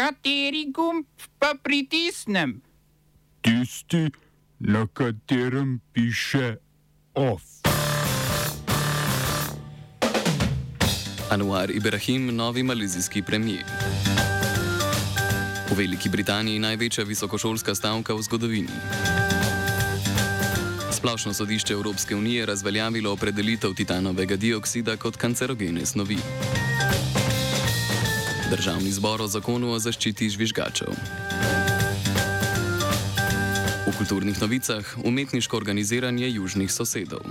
Kateri gumb pa pritisnem? Tisti, na katerem piše OF. Anwar Ibrahim, novi malizijski premijer. V Veliki Britaniji največja visokošolska stavka v zgodovini. Splošno sodišče Evropske unije razveljavilo opredelitev titanovega dioksida kot kancerogene snovi. Državni zbor o zakonu o zaščiti žvižgačev. V kulturnih novicah umetniško organiziranje južnih sosedov.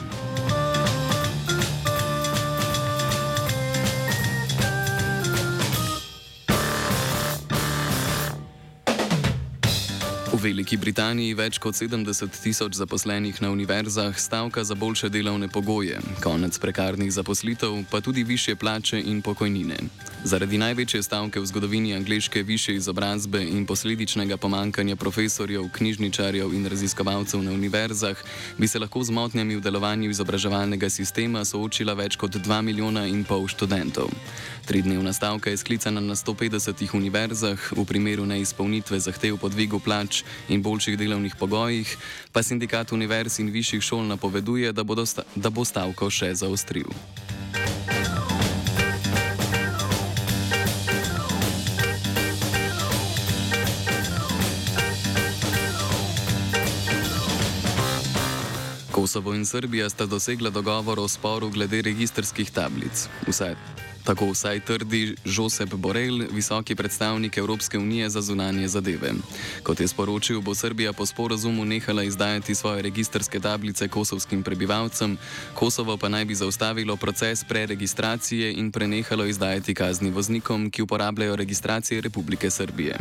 V Veliki Britaniji več kot 70 tisoč zaposlenih na univerzah stavka za boljše delovne pogoje, konec prekarnih zaposlitev, pa tudi više plače in pokojnine. Zaradi največje stavke v zgodovini angliške više izobrazbe in posledičnega pomankanja profesorjev, knjižničarjev in raziskovalcev na univerzah bi se lahko z motnjami v delovanju izobraževalnega sistema soočila več kot 2 milijona in pol študentov. Tridnevna stavka je sklicana na 150 univerzah, v primeru neizpolnitve zahtev po dvigu plač in boljših delovnih pogojih, pa sindikat univerz in višjih šol napoveduje, da, sta, da bo stavko še zaostril. Kosovo in Srbija sta dosegla dogovor o sporu glede registrskih tablic. Vse Tako vsaj trdi Josep Borel, visoki predstavnik Evropske unije za zunanje zadeve. Kot je sporočil, bo Srbija po sporazumu nehala izdajati svoje registrske tablice kosovskim prebivalcem, Kosovo pa naj bi zaustavilo proces preregistracije in prenehalo izdajati kazni voznikom, ki uporabljajo registracije Republike Srbije.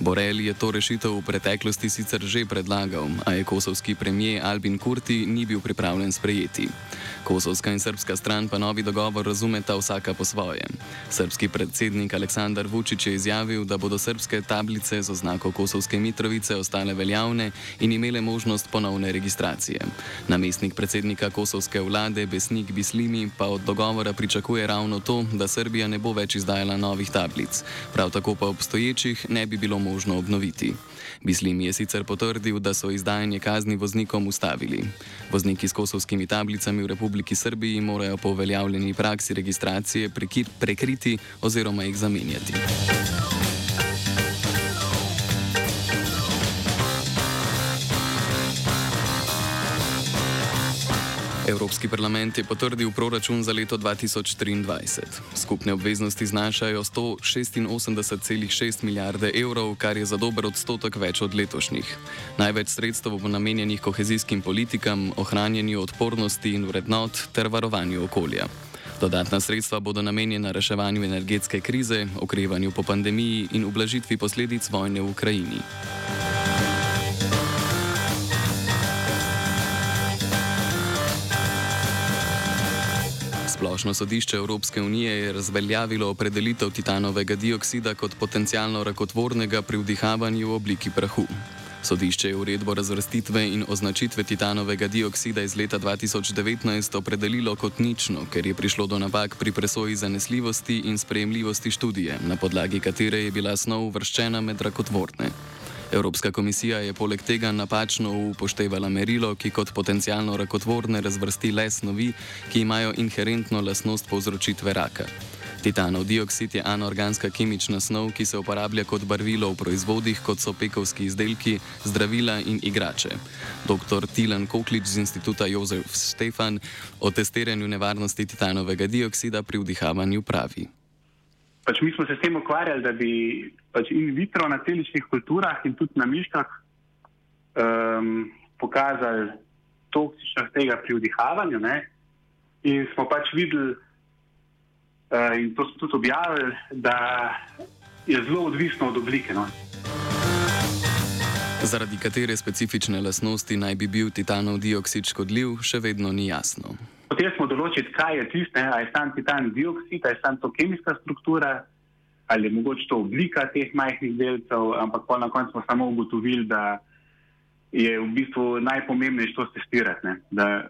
Borel je to rešitev v preteklosti sicer že predlagal, a je kosovski premijer Albin Kurti ni bil pripravljen sprejeti. Kosovska in srpska stran pa novi dogovor razumeta vsaka po svoje. Srpski predsednik Aleksandar Vučić je izjavil, da bodo srpske tablice z oznako Kosovske Mitrovice ostale veljavne in imele možnost ponovne registracije. Namestnik predsednika kosovske vlade Besnik Bislimi pa od dogovora pričakuje ravno to, da Srbija ne bo več izdajala novih tablic, prav tako pa obstoječih ne bi bilo možno obnoviti. Bislimi je sicer potrdil, da so izdajanje kazni voznikom ustavili. Vozniki s kosovskimi tablicami v Republiki Srbiji morajo po uveljavljeni praksi registracije prekriti oziroma jih zamenjati. Evropski parlament je potrdil proračun za leto 2023. Skupne obveznosti znašajo 186,6 milijarde evrov, kar je za dober odstotek več od letošnjih. Največ sredstev bo namenjenih kohezijskim politikam, ohranjanju odpornosti in vrednot ter varovanju okolja. Dodatna sredstva bodo namenjena reševanju energetske krize, okrevanju po pandemiji in ublažitvi posledic vojne v Ukrajini. Splošno sodišče Evropske unije je razveljavilo opredelitev titanovega dioksida kot potencialno rakotvornega pri vdihavanju v obliki prahu. Sodišče je uredbo razvrstitve in označitve titanovega dioksida iz leta 2019 opredelilo kot nično, ker je prišlo do napak pri presoji zanesljivosti in sprejemljivosti študije, na podlagi katere je bila snov uvrščena med rakotvorne. Evropska komisija je poleg tega napačno upoštevala merilo, ki kot potencialno rakotvorne razvrsti le snovi, ki imajo inherentno lasnost povzročitve raka. Titanov dioksid je anorganska kemična snov, ki se uporablja kot barvilo v proizvodih, kot so pekovski izdelki, zdravila in igrače. Dr. Tilan Koklič z instituta Jozef Stefan o testiranju nevarnosti titanovega dioksida pri vdihavanju pravi. Pač mi smo se s tem ukvarjali, da bi pač in vitro na celičnih kulturah in tudi na miškah um, pokazali toksičnost tega pri vdihavanju. Ne? In smo pač videli, in to smo tudi objavili, da je zelo odvisno od oblike. No? Zaradi katere specifične lastnosti naj bi bil titanov dioksid škodljiv, še vedno ni jasno. Potem smo določili, kaj je tisto, ali je tam titan dioksid, ali je tam to kemijska struktura ali je mogoče to oblika teh majhnih delcev, ampak pa na koncu smo samo ugotovili, da je v bistvu najpomembnejše to testirati. Da,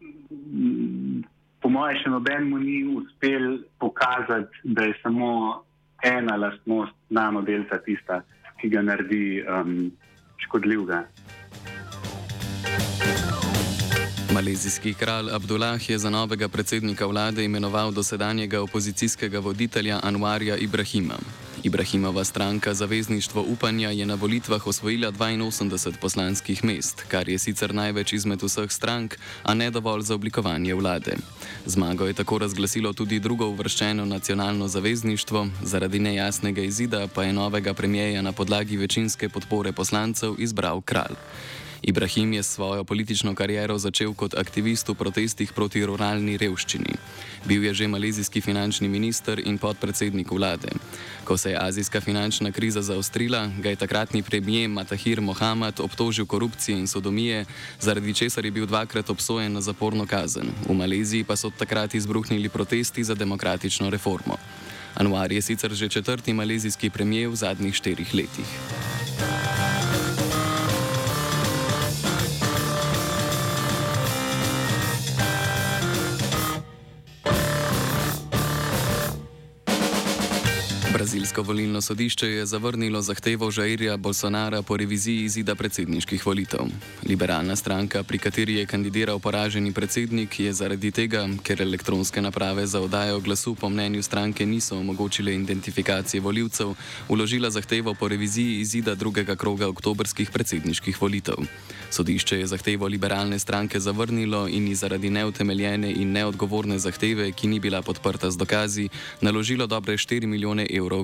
po mojem, še nobenemu ni uspel pokazati, da je samo ena lastnost nanodelca tista, ki ga naredi um, škodljivega. Malezijski kralj Abdullah je za novega predsednika vlade imenoval dosedanjega opozicijskega voditelja Anwarja Ibrahima. Ibrahimova stranka Zavezništvo upanja je na volitvah osvojila 82 poslanskih mest, kar je sicer največ izmed vseh strank, a ne dovolj za oblikovanje vlade. Zmago je tako razglasilo tudi drugo uvrščeno nacionalno zavezništvo, zaradi nejasnega izida pa je novega premijeja na podlagi večinske podpore poslancev izbral kralj. Ibrahim je svojo politično kariero začel kot aktivist v protestih proti ruralni revščini. Bil je že malezijski finančni minister in podpredsednik vlade. Ko se je azijska finančna kriza zaostrila, ga je takratni premijer Matahir Mohamed obtožil korupcije in sodomije, zaradi česar je bil dvakrat obsojen na zaporno kazen. V Maleziji pa so takrat izbruhnili protesti za demokratično reformo. Anwar je sicer že četrti malezijski premijer v zadnjih štirih letih. Brazilsko volilno sodišče je zavrnilo zahtevo Žairja Bolsonara po reviziji izida predsedniških volitev. Liberalna stranka, pri kateri je kandidiral poraženi predsednik, je zaradi tega, ker elektronske naprave za oddajo glasu po mnenju stranke niso omogočile identifikacije voljivcev, uložila zahtevo po reviziji izida drugega kroga oktobrskih predsedniških volitev. Sodišče je zahtevo liberalne stranke zavrnilo in ji zaradi neutemeljene in neodgovorne zahteve, ki ni bila podprta z dokazi, naložilo dobre 4 milijone evrov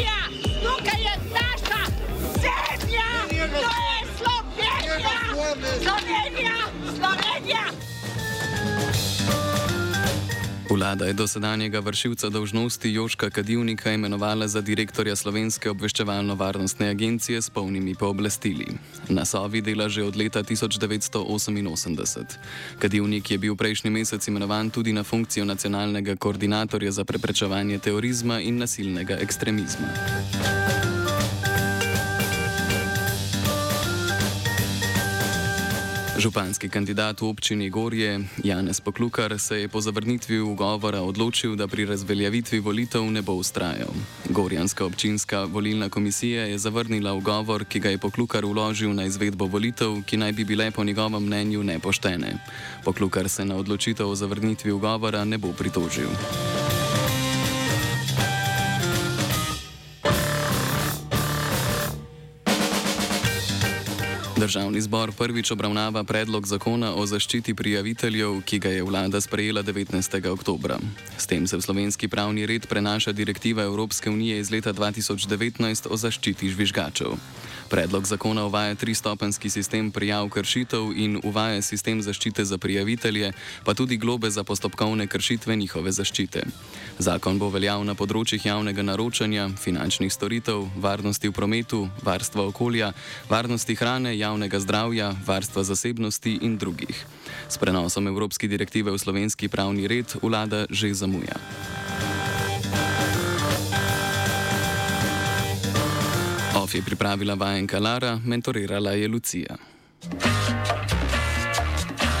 To je Slovenija, Vlada je dosedanjega vršilca dolžnosti Joška Kadivnika imenovala za direktorja Slovenske obveščevalno-varnostne agencije s polnimi pooblastili. Na Sovi dela že od leta 1988. Kadivnik je bil prejšnji mesec imenovan tudi na funkcijo nacionalnega koordinatorja za preprečevanje terorizma in nasilnega ekstremizma. Županski kandidat v občini Gorje Janez Poklukar se je po zavrnitvi ugovora odločil, da pri razveljavitvi volitev ne bo ustrajal. Gorjanska občinska volilna komisija je zavrnila ugovor, ki ga je Poklukar uložil na izvedbo volitev, ki naj bi bile po njegovem mnenju nepoštene. Poklukar se na odločitev o zavrnitvi ugovora ne bo pritožil. Državni zbor prvič obravnava predlog zakona o zaščiti prijaviteljev, ki ga je vlada sprejela 19. oktober. S tem se v slovenski pravni red prenaša direktiva Evropske unije iz leta 2019 o zaščiti žvižgačev. Predlog zakona uvaja tristopenski sistem prijav kršitev in uvaja sistem zaščite za prijavitelje, pa tudi globe za postopkovne kršitve njihove zaščite. Zakon bo veljal na področjih javnega naročanja, finančnih storitev, varnosti v prometu, varstva okolja, varnosti hrane, javnega zdravja, varstva zasebnosti in drugih. S prenosom evropske direktive v slovenski pravni red vlada že zamuja. OF je pripravila vajenka Lara, mentorirala je Lucija.